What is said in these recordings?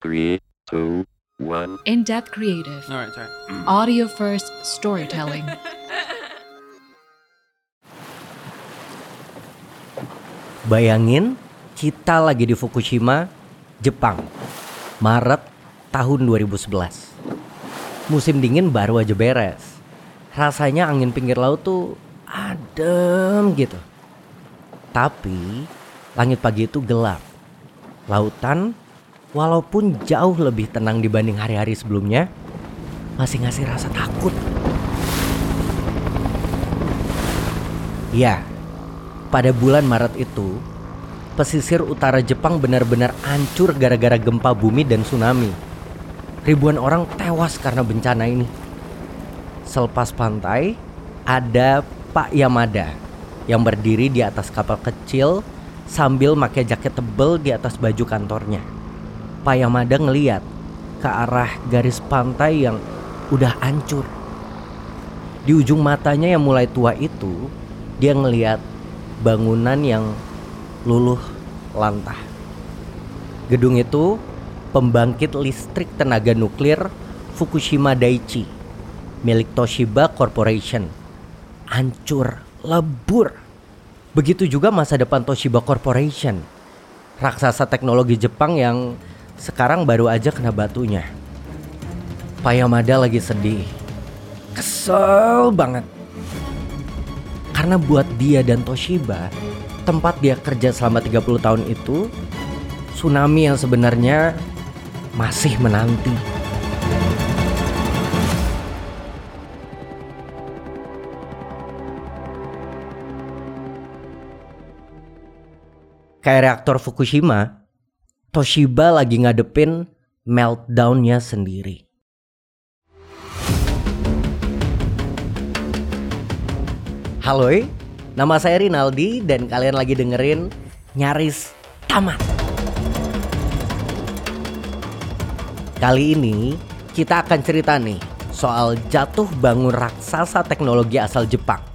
Three, two, one. In depth creative. Alright, sorry. Audio first storytelling. Bayangin kita lagi di Fukushima, Jepang. Maret tahun 2011. Musim dingin baru aja beres. Rasanya angin pinggir laut tuh adem gitu. Tapi langit pagi itu gelap. Lautan walaupun jauh lebih tenang dibanding hari-hari sebelumnya, masih ngasih rasa takut. Ya, pada bulan Maret itu, pesisir utara Jepang benar-benar hancur gara-gara gempa bumi dan tsunami. Ribuan orang tewas karena bencana ini. Selepas pantai, ada Pak Yamada yang berdiri di atas kapal kecil sambil pakai jaket tebel di atas baju kantornya. Pak Yamada ngeliat ke arah garis pantai yang udah hancur. Di ujung matanya yang mulai tua itu, dia ngeliat bangunan yang luluh lantah. Gedung itu pembangkit listrik tenaga nuklir Fukushima Daiichi milik Toshiba Corporation. Hancur, lebur. Begitu juga masa depan Toshiba Corporation. Raksasa teknologi Jepang yang sekarang baru aja kena batunya. Pak Yamada lagi sedih. Kesel banget. Karena buat dia dan Toshiba, tempat dia kerja selama 30 tahun itu, tsunami yang sebenarnya masih menanti. Kayak reaktor Fukushima, Toshiba lagi ngadepin meltdownnya sendiri. Halo, nama saya Rinaldi dan kalian lagi dengerin Nyaris Tamat. Kali ini kita akan cerita nih soal jatuh bangun raksasa teknologi asal Jepang,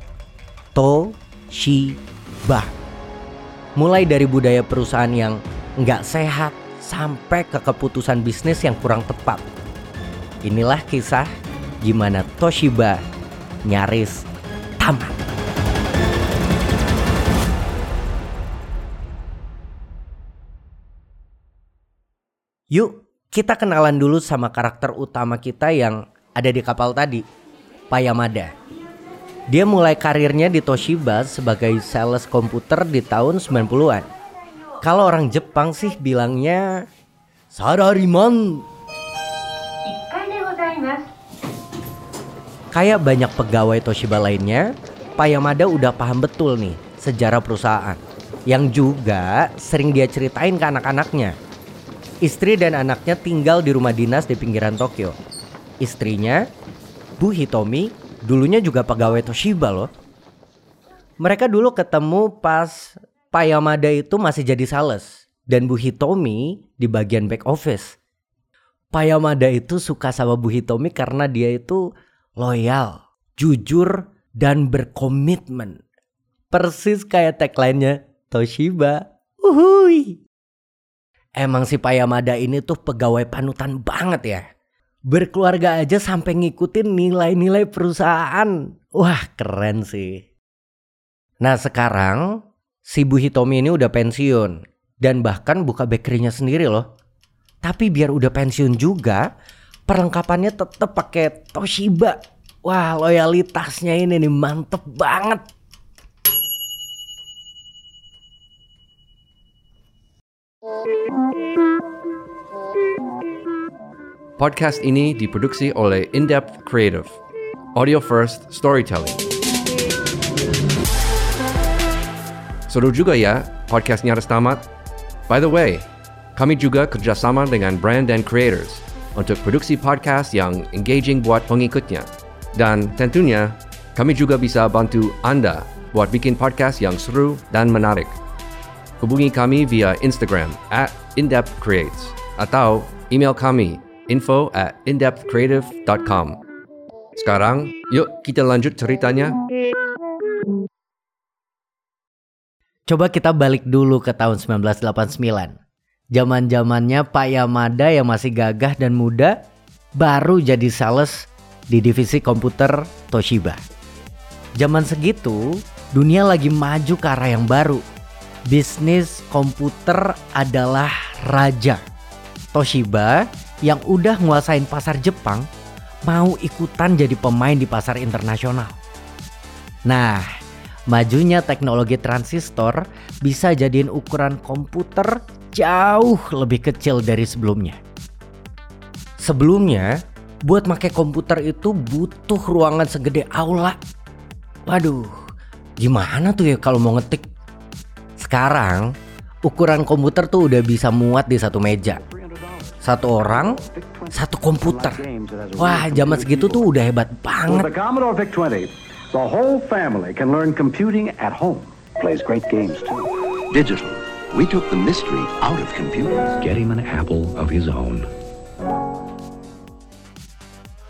Toshiba. Mulai dari budaya perusahaan yang nggak sehat sampai ke keputusan bisnis yang kurang tepat. Inilah kisah gimana Toshiba nyaris tamat. Yuk, kita kenalan dulu sama karakter utama kita yang ada di kapal tadi, Pak Yamada. Dia mulai karirnya di Toshiba sebagai sales komputer di tahun 90-an. Kalau orang Jepang sih bilangnya Sarariman. Kayak banyak pegawai Toshiba lainnya, Pak Yamada udah paham betul nih sejarah perusahaan. Yang juga sering dia ceritain ke anak-anaknya. Istri dan anaknya tinggal di rumah dinas di pinggiran Tokyo. Istrinya, Bu Hitomi, dulunya juga pegawai Toshiba loh. Mereka dulu ketemu pas Pak Yamada itu masih jadi sales dan Bu Hitomi di bagian back office. Pak Yamada itu suka sama Bu Hitomi karena dia itu loyal, jujur, dan berkomitmen. Persis kayak tagline-nya Toshiba. Uhui. Emang si Pak Yamada ini tuh pegawai panutan banget ya. Berkeluarga aja sampai ngikutin nilai-nilai perusahaan. Wah keren sih. Nah sekarang si Bu Hitomi ini udah pensiun. Dan bahkan buka bakerynya sendiri loh. Tapi biar udah pensiun juga, perlengkapannya tetap pakai Toshiba. Wah loyalitasnya ini nih mantep banget. Podcast ini diproduksi oleh In-Depth Creative. Audio First Storytelling. Seru juga ya podcastnya harus tamat? By the way, kami juga kerjasama dengan brand dan creators untuk produksi podcast yang engaging buat pengikutnya. Dan tentunya, kami juga bisa bantu Anda buat bikin podcast yang seru dan menarik. Hubungi kami via Instagram at indepthcreates atau email kami info at indepthcreative.com. Sekarang, yuk kita lanjut ceritanya. Coba kita balik dulu ke tahun 1989. Zaman-zamannya Pak Yamada yang masih gagah dan muda baru jadi sales di divisi komputer Toshiba. Zaman segitu, dunia lagi maju ke arah yang baru. Bisnis komputer adalah raja. Toshiba yang udah nguasain pasar Jepang mau ikutan jadi pemain di pasar internasional. Nah, majunya teknologi transistor bisa jadiin ukuran komputer jauh lebih kecil dari sebelumnya. Sebelumnya, buat pakai komputer itu butuh ruangan segede aula. Waduh, gimana tuh ya kalau mau ngetik? Sekarang, ukuran komputer tuh udah bisa muat di satu meja. Satu orang, satu komputer. Wah, zaman segitu tuh udah hebat banget. The Commodore VIC-20, the whole family can learn computing at home. Plays great games too. Digital. We took the mystery out of computers. Get him an apple of his own.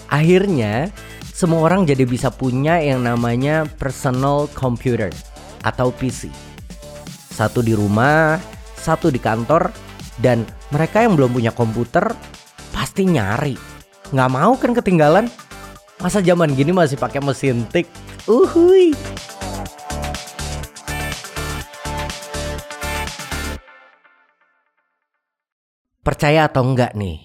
Akhirnya, semua orang jadi bisa punya yang namanya personal computer atau PC. Satu di rumah, satu di kantor, dan mereka yang belum punya komputer pasti nyari. Nggak mau kan ketinggalan? Masa zaman gini masih pakai mesin tik? Uhuy. Percaya atau enggak nih?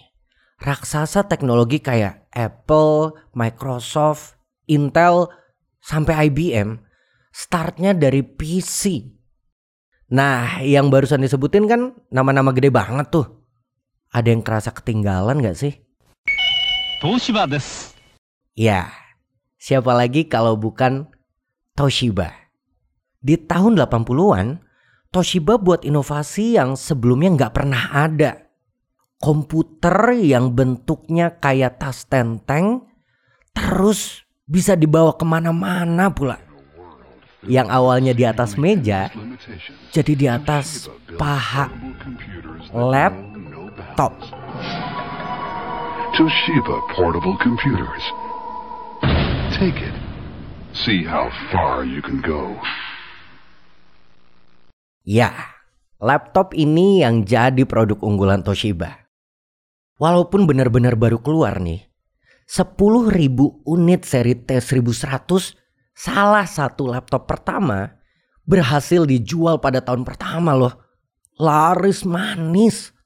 Raksasa teknologi kayak Apple, Microsoft, Intel, sampai IBM startnya dari PC. Nah, yang barusan disebutin kan nama-nama gede banget tuh. Ada yang kerasa ketinggalan gak sih? Toshiba desu. Ya, siapa lagi kalau bukan Toshiba. Di tahun 80-an, Toshiba buat inovasi yang sebelumnya nggak pernah ada. Komputer yang bentuknya kayak tas tenteng, terus bisa dibawa ke mana-mana pula. Yang awalnya di atas meja, jadi di atas paha. Laptop. Toshiba portable computers. Take it. See how far you can go. Ya, laptop ini yang jadi produk unggulan Toshiba. Walaupun benar-benar baru keluar nih, 10.000 unit seri T1100 salah satu laptop pertama berhasil dijual pada tahun pertama loh. Laris manis.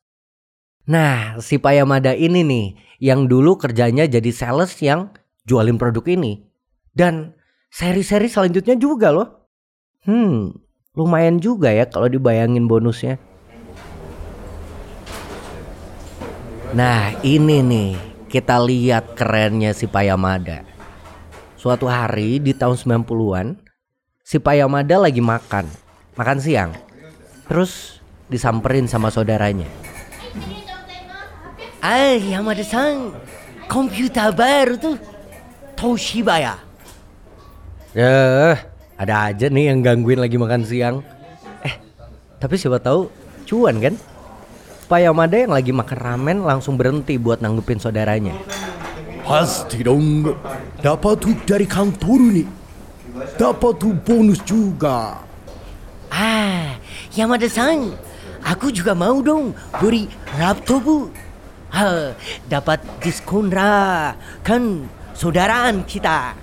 Nah, si Pak Yamada ini nih yang dulu kerjanya jadi sales yang jualin produk ini. Dan seri-seri selanjutnya juga loh. Hmm, lumayan juga ya kalau dibayangin bonusnya. Nah ini nih kita lihat kerennya si Payamada. Suatu hari di tahun 90-an si Payamada lagi makan, makan siang. Terus disamperin sama saudaranya. Ah Yamada-san, komputer baru tuh. Toshiba ya? Ya, ada aja nih yang gangguin lagi makan siang. Eh, tapi siapa tahu cuan kan? Pak Yamada yang lagi makan ramen langsung berhenti buat nanggepin saudaranya. Pasti dong. Dapat tuh dari kantor nih. Dapat tuh bonus juga. Ah, Yamada-san, aku juga mau dong beri laptop. Ha, dapat diskon lah, kan saudaraan kita.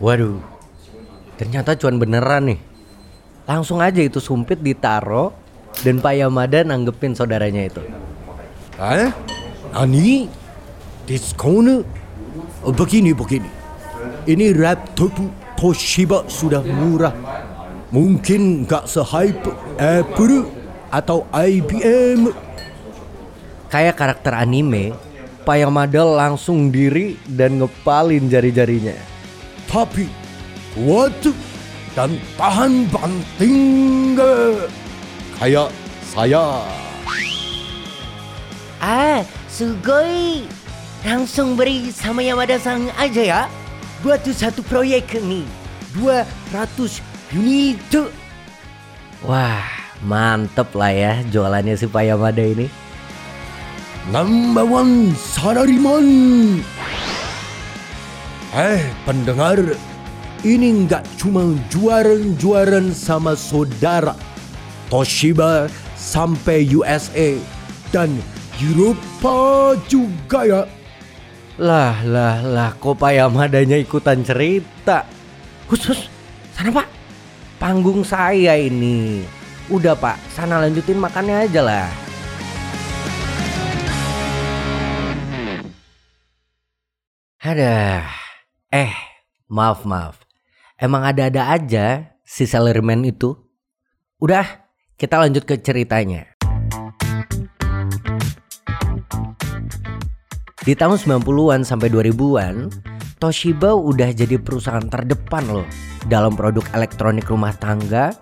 Waduh, ternyata cuan beneran nih. Langsung aja itu sumpit ditaro dan Pak Yamada nanggepin saudaranya itu. Eh? Nani? Diskon? Oh, Begini, begini. Ini laptop Toshiba sudah murah. Mungkin nggak se-hype Apple atau IBM. Kayak karakter anime, Pak Yamada langsung diri dan ngepalin jari-jarinya. Tapi kuat dan tahan banting kayak saya. Ah, sugoi. Langsung beri sama Yamada-san aja ya. Buat tuh satu proyek nih. 200 unit. Wah, mantep lah ya jualannya si Pak Yamada ini. Number one salariman. Eh, pendengar, ini nggak cuma juaran-juaran sama saudara. Toshiba sampai USA dan Eropa juga ya. Lah, lah, lah, kok Pak Yamadanya ikutan cerita? Khusus, sana Pak. Panggung saya ini. Udah Pak, sana lanjutin makannya aja lah. Ada. Eh, maaf maaf. Emang ada-ada aja si salaryman itu. Udah, kita lanjut ke ceritanya. Di tahun 90-an sampai 2000-an, Toshiba udah jadi perusahaan terdepan loh dalam produk elektronik rumah tangga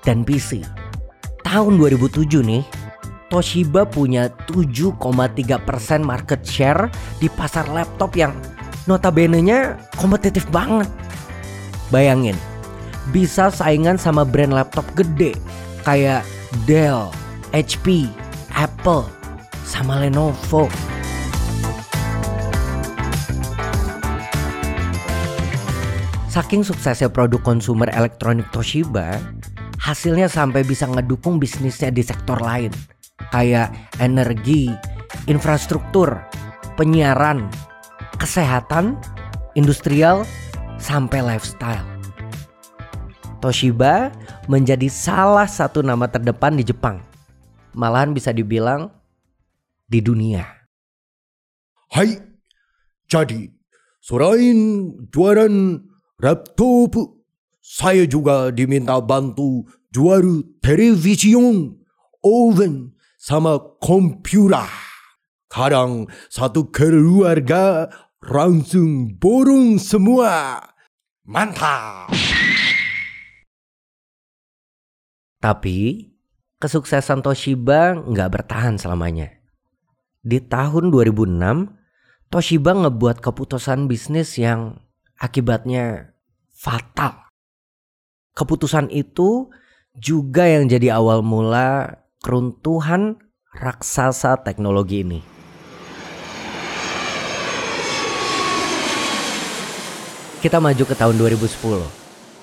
dan PC. Tahun 2007 nih, Toshiba punya 7,3% market share di pasar laptop yang notabene-nya kompetitif banget. Bayangin, bisa saingan sama brand laptop gede kayak Dell, HP, Apple, sama Lenovo. Saking suksesnya produk konsumer elektronik Toshiba, hasilnya sampai bisa ngedukung bisnisnya di sektor lain. Kayak energi, infrastruktur, penyiaran, kesehatan, industrial, sampai lifestyle. Toshiba menjadi salah satu nama terdepan di Jepang. Malahan bisa dibilang di dunia. Hai, jadi selain jualan laptop, saya juga diminta bantu jual television, oven, sama komputer. Kadang satu keluarga langsung borong semua. Mantap! Tapi kesuksesan Toshiba nggak bertahan selamanya. Di tahun 2006, Toshiba ngebuat keputusan bisnis yang akibatnya fatal. Keputusan itu juga yang jadi awal mula keruntuhan raksasa teknologi ini. Kita maju ke tahun 2010.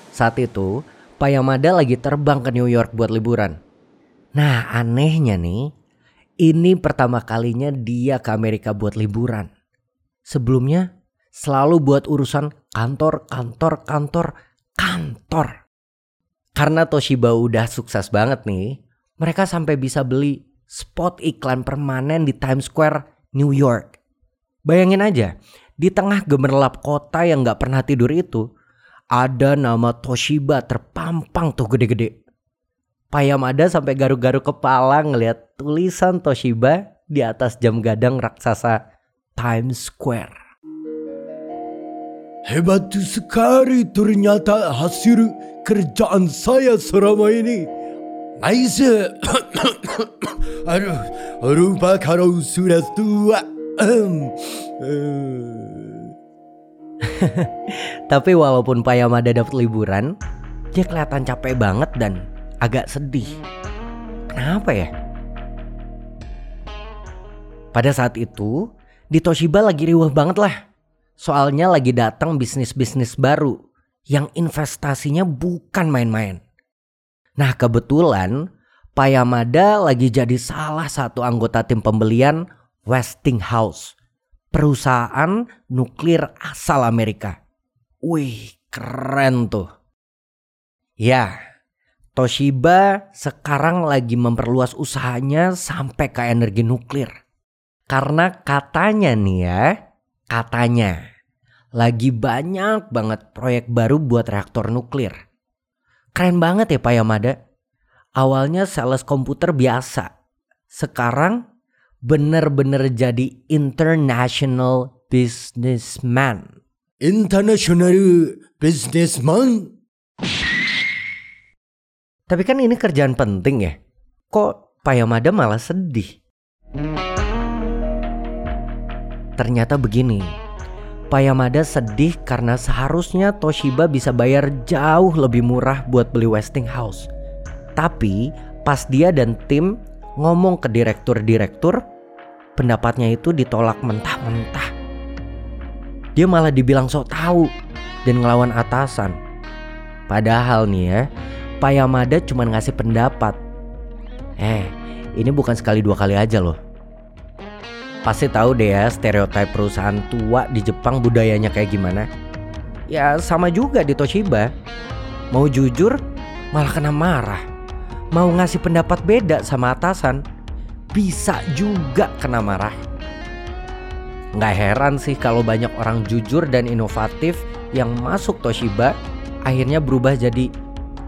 Saat itu, Pak Yamada lagi terbang ke New York buat liburan. Nah, anehnya nih, ini pertama kalinya dia ke Amerika buat liburan. Sebelumnya selalu buat urusan kantor, kantor, kantor, kantor. Karena Toshiba udah sukses banget nih, mereka sampai bisa beli spot iklan permanen di Times Square, New York. Bayangin aja, di tengah gemerlap kota yang gak pernah tidur itu, ada nama Toshiba terpampang tuh gede-gede. Payam ada sampai garuk-garuk kepala ngeliat tulisan Toshiba di atas jam gadang raksasa Times Square. Hebat sekali ternyata hasil kerjaan saya selama ini. Nice. Aduh, rupa kalau sudah tua. Tapi walaupun Pak Yamada dapat liburan, dia kelihatan capek banget dan agak sedih. Kenapa ya? Pada saat itu, di Toshiba lagi riuh banget lah. Soalnya lagi datang bisnis-bisnis baru yang investasinya bukan main-main. Nah kebetulan Pak Yamada lagi jadi salah satu anggota tim pembelian Westinghouse perusahaan nuklir asal Amerika. Wih, keren tuh. Ya, Toshiba sekarang lagi memperluas usahanya sampai ke energi nuklir. Karena katanya nih ya, katanya lagi banyak banget proyek baru buat reaktor nuklir. Keren banget ya Pak Yamada. Awalnya sales komputer biasa. Sekarang bener-bener jadi international businessman. International businessman? Tapi kan ini kerjaan penting ya. Kok Pak Yamada malah sedih? Ternyata begini. Pak Yamada sedih karena seharusnya Toshiba bisa bayar jauh lebih murah buat beli Westinghouse. Tapi pas dia dan tim ngomong ke direktur-direktur, pendapatnya itu ditolak mentah-mentah. Dia malah dibilang sok tahu dan ngelawan atasan. Padahal nih ya, Pak Yamada cuma ngasih pendapat. Eh, ini bukan sekali dua kali aja loh. Pasti tahu deh ya stereotip perusahaan tua di Jepang budayanya kayak gimana. Ya sama juga di Toshiba. Mau jujur malah kena marah. Mau ngasih pendapat beda sama atasan bisa juga kena marah. Nggak heran sih kalau banyak orang jujur dan inovatif yang masuk Toshiba akhirnya berubah jadi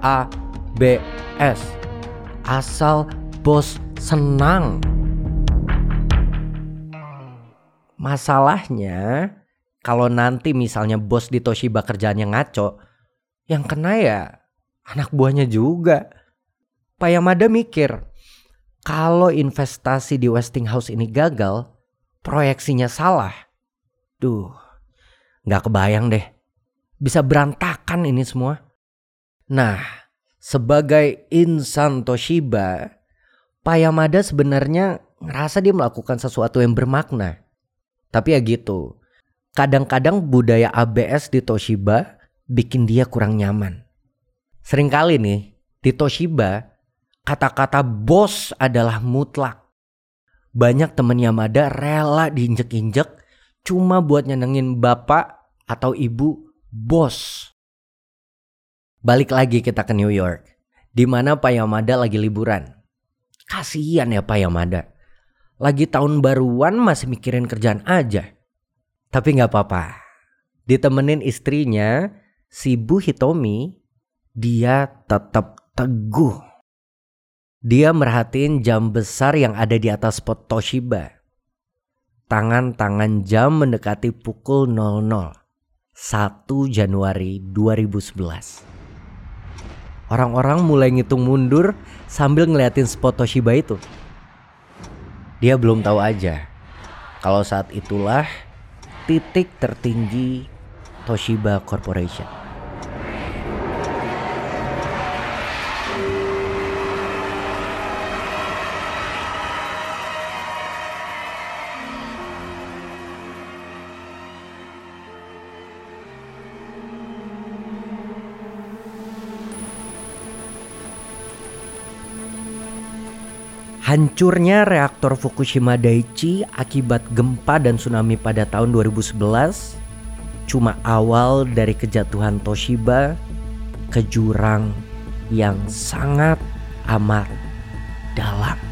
ABS. Asal bos senang. Masalahnya kalau nanti misalnya bos di Toshiba kerjaannya ngaco, yang kena ya anak buahnya juga. Pak Yamada mikir, kalau investasi di Westinghouse ini gagal, proyeksinya salah. Duh, nggak kebayang deh. Bisa berantakan ini semua. Nah, sebagai insan Toshiba, Pak Yamada sebenarnya ngerasa dia melakukan sesuatu yang bermakna. Tapi ya gitu. Kadang-kadang budaya ABS di Toshiba bikin dia kurang nyaman. Seringkali nih di Toshiba kata-kata bos adalah mutlak. Banyak temen Yamada rela diinjek-injek cuma buat nyenengin bapak atau ibu bos. Balik lagi kita ke New York, di mana Pak Yamada lagi liburan. Kasian ya Pak Yamada lagi tahun baruan masih mikirin kerjaan aja. Tapi nggak apa-apa. Ditemenin istrinya, si Bu Hitomi, dia tetap teguh. Dia merhatiin jam besar yang ada di atas pot Toshiba. Tangan-tangan jam mendekati pukul 00. 1 Januari 2011. Orang-orang mulai ngitung mundur sambil ngeliatin spot Toshiba itu. Dia belum tahu aja kalau saat itulah titik tertinggi Toshiba Corporation. Hancurnya reaktor Fukushima Daiichi akibat gempa dan tsunami pada tahun 2011 cuma awal dari kejatuhan Toshiba ke jurang yang sangat amat dalam.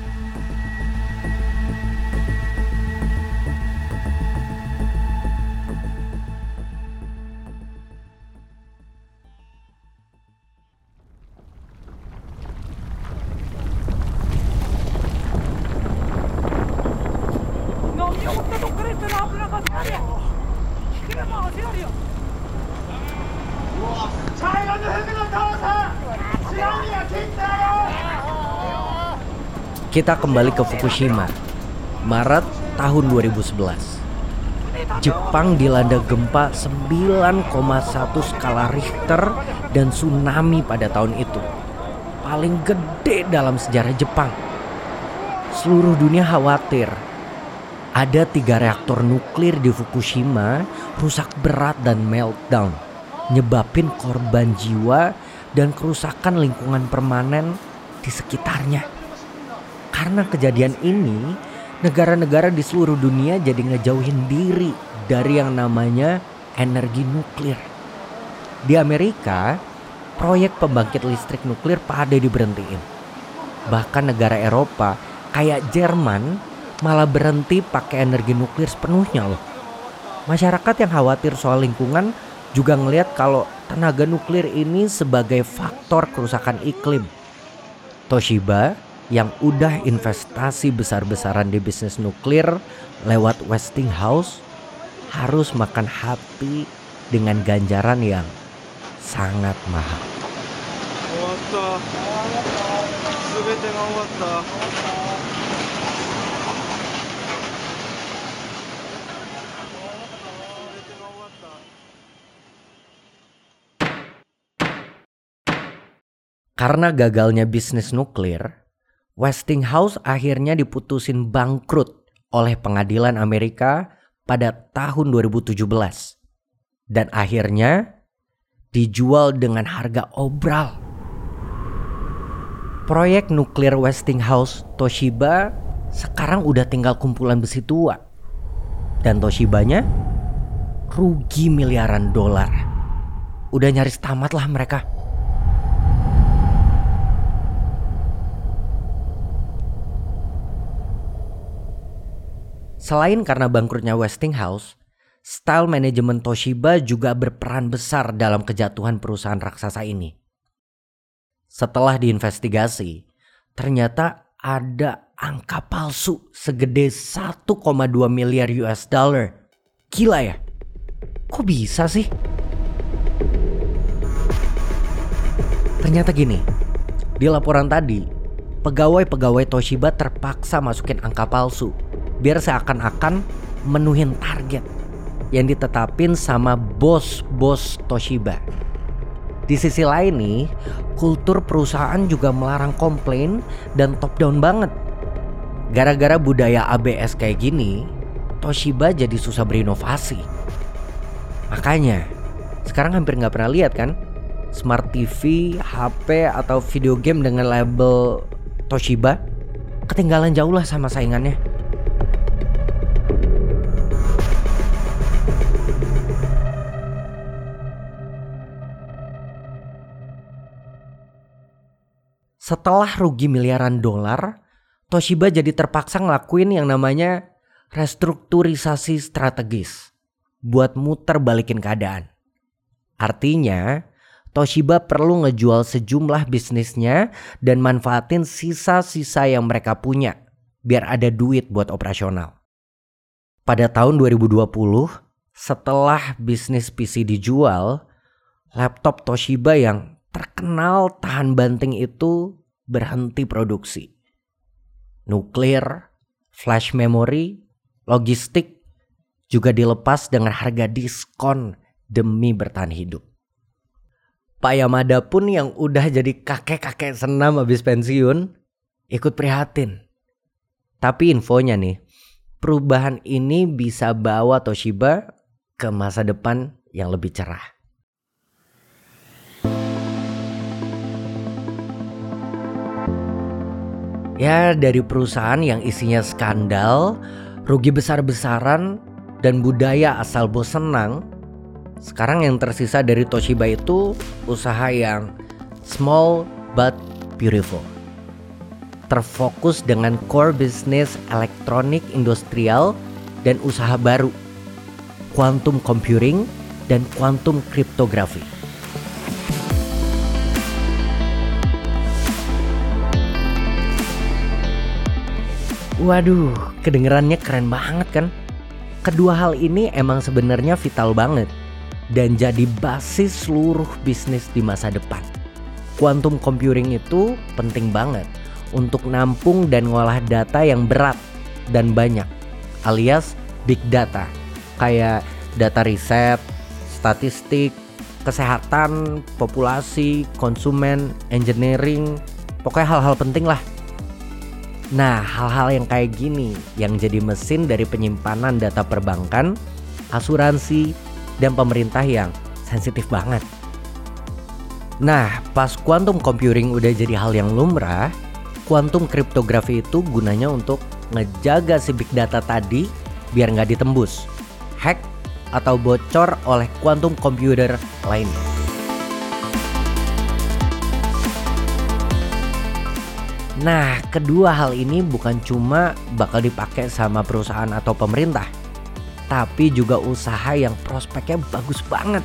Kita kembali ke Fukushima, Maret tahun 2011. Jepang dilanda gempa 9,1 skala Richter dan tsunami pada tahun itu. Paling gede dalam sejarah Jepang. Seluruh dunia khawatir. Ada tiga reaktor nuklir di Fukushima rusak berat dan meltdown. Nyebabin korban jiwa dan kerusakan lingkungan permanen di sekitarnya. Karena kejadian ini, negara-negara di seluruh dunia jadi ngejauhin diri dari yang namanya energi nuklir. Di Amerika, proyek pembangkit listrik nuklir pada diberhentiin. Bahkan negara Eropa kayak Jerman malah berhenti pakai energi nuklir sepenuhnya loh. Masyarakat yang khawatir soal lingkungan juga ngelihat kalau tenaga nuklir ini sebagai faktor kerusakan iklim. Toshiba yang udah investasi besar-besaran di bisnis nuklir lewat Westinghouse harus makan hati dengan ganjaran yang sangat mahal. Karena gagalnya bisnis nuklir, Westinghouse akhirnya diputusin bangkrut oleh pengadilan Amerika pada tahun 2017. Dan akhirnya dijual dengan harga obral. Proyek nuklir Westinghouse Toshiba sekarang udah tinggal kumpulan besi tua. Dan Toshibanya rugi miliaran dolar. Udah nyaris tamat lah mereka. Selain karena bangkrutnya Westinghouse, style manajemen Toshiba juga berperan besar dalam kejatuhan perusahaan raksasa ini. Setelah diinvestigasi, ternyata ada angka palsu segede 1,2 miliar US dollar. Gila ya? Kok bisa sih? Ternyata gini, di laporan tadi, pegawai-pegawai Toshiba terpaksa masukin angka palsu biar seakan-akan menuhin target yang ditetapin sama bos-bos Toshiba. Di sisi lain nih, kultur perusahaan juga melarang komplain dan top down banget. Gara-gara budaya ABS kayak gini, Toshiba jadi susah berinovasi. Makanya, sekarang hampir nggak pernah lihat kan smart TV, HP atau video game dengan label Toshiba ketinggalan jauh lah sama saingannya. Setelah rugi miliaran dolar, Toshiba jadi terpaksa ngelakuin yang namanya restrukturisasi strategis buat muter balikin keadaan. Artinya, Toshiba perlu ngejual sejumlah bisnisnya dan manfaatin sisa-sisa yang mereka punya biar ada duit buat operasional. Pada tahun 2020, setelah bisnis PC dijual, laptop Toshiba yang terkenal tahan banting itu berhenti produksi. Nuklir, flash memory, logistik juga dilepas dengan harga diskon demi bertahan hidup. Pak Yamada pun yang udah jadi kakek-kakek senam habis pensiun ikut prihatin. Tapi infonya nih, perubahan ini bisa bawa Toshiba ke masa depan yang lebih cerah. Ya dari perusahaan yang isinya skandal, rugi besar-besaran, dan budaya asal bos senang. Sekarang yang tersisa dari Toshiba itu usaha yang small but beautiful. Terfokus dengan core business elektronik industrial dan usaha baru, quantum computing dan quantum cryptography. Waduh, kedengerannya keren banget kan? Kedua hal ini emang sebenarnya vital banget dan jadi basis seluruh bisnis di masa depan. Quantum computing itu penting banget untuk nampung dan ngolah data yang berat dan banyak, alias big data, kayak data riset, statistik, kesehatan, populasi, konsumen, engineering, pokoknya hal-hal penting lah Nah, hal-hal yang kayak gini yang jadi mesin dari penyimpanan data perbankan, asuransi, dan pemerintah yang sensitif banget. Nah, pas quantum computing udah jadi hal yang lumrah, quantum cryptography itu gunanya untuk ngejaga si big data tadi biar nggak ditembus, hack, atau bocor oleh quantum computer lainnya. Nah, kedua hal ini bukan cuma bakal dipakai sama perusahaan atau pemerintah, tapi juga usaha yang prospeknya bagus banget.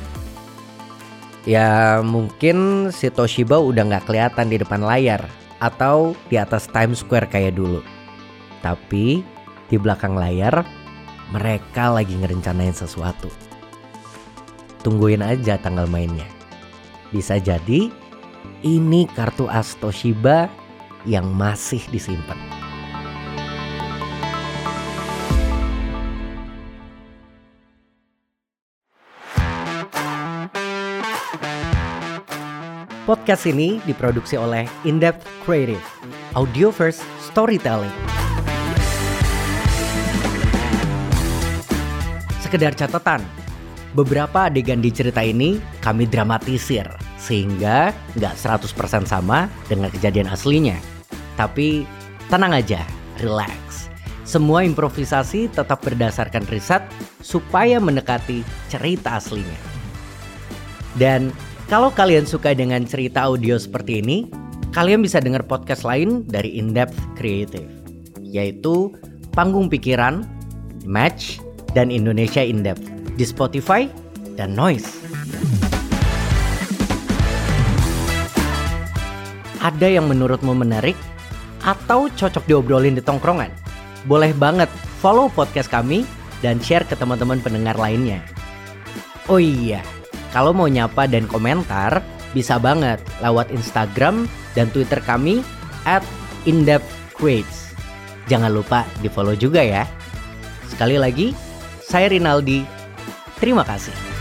Ya mungkin si Toshiba udah nggak kelihatan di depan layar atau di atas Times Square kayak dulu. Tapi di belakang layar mereka lagi ngerencanain sesuatu. Tungguin aja tanggal mainnya. Bisa jadi ini kartu as Toshiba yang masih disimpan. Podcast ini diproduksi oleh Indepth Creative, Audio First Storytelling. Sekedar catatan, beberapa adegan di cerita ini kami dramatisir sehingga nggak 100% sama dengan kejadian aslinya. Tapi tenang aja, relax. Semua improvisasi tetap berdasarkan riset supaya mendekati cerita aslinya. Dan kalau kalian suka dengan cerita audio seperti ini, kalian bisa dengar podcast lain dari In-Depth Creative, yaitu Panggung Pikiran, Match, dan Indonesia In-Depth di Spotify dan Noise. Ada yang menurutmu menarik atau cocok diobrolin di tongkrongan? Boleh banget follow podcast kami dan share ke teman-teman pendengar lainnya. Oh iya, kalau mau nyapa dan komentar, bisa banget lewat Instagram dan Twitter kami at indepthcreates. Jangan lupa di follow juga ya. Sekali lagi, saya Rinaldi. Terima kasih.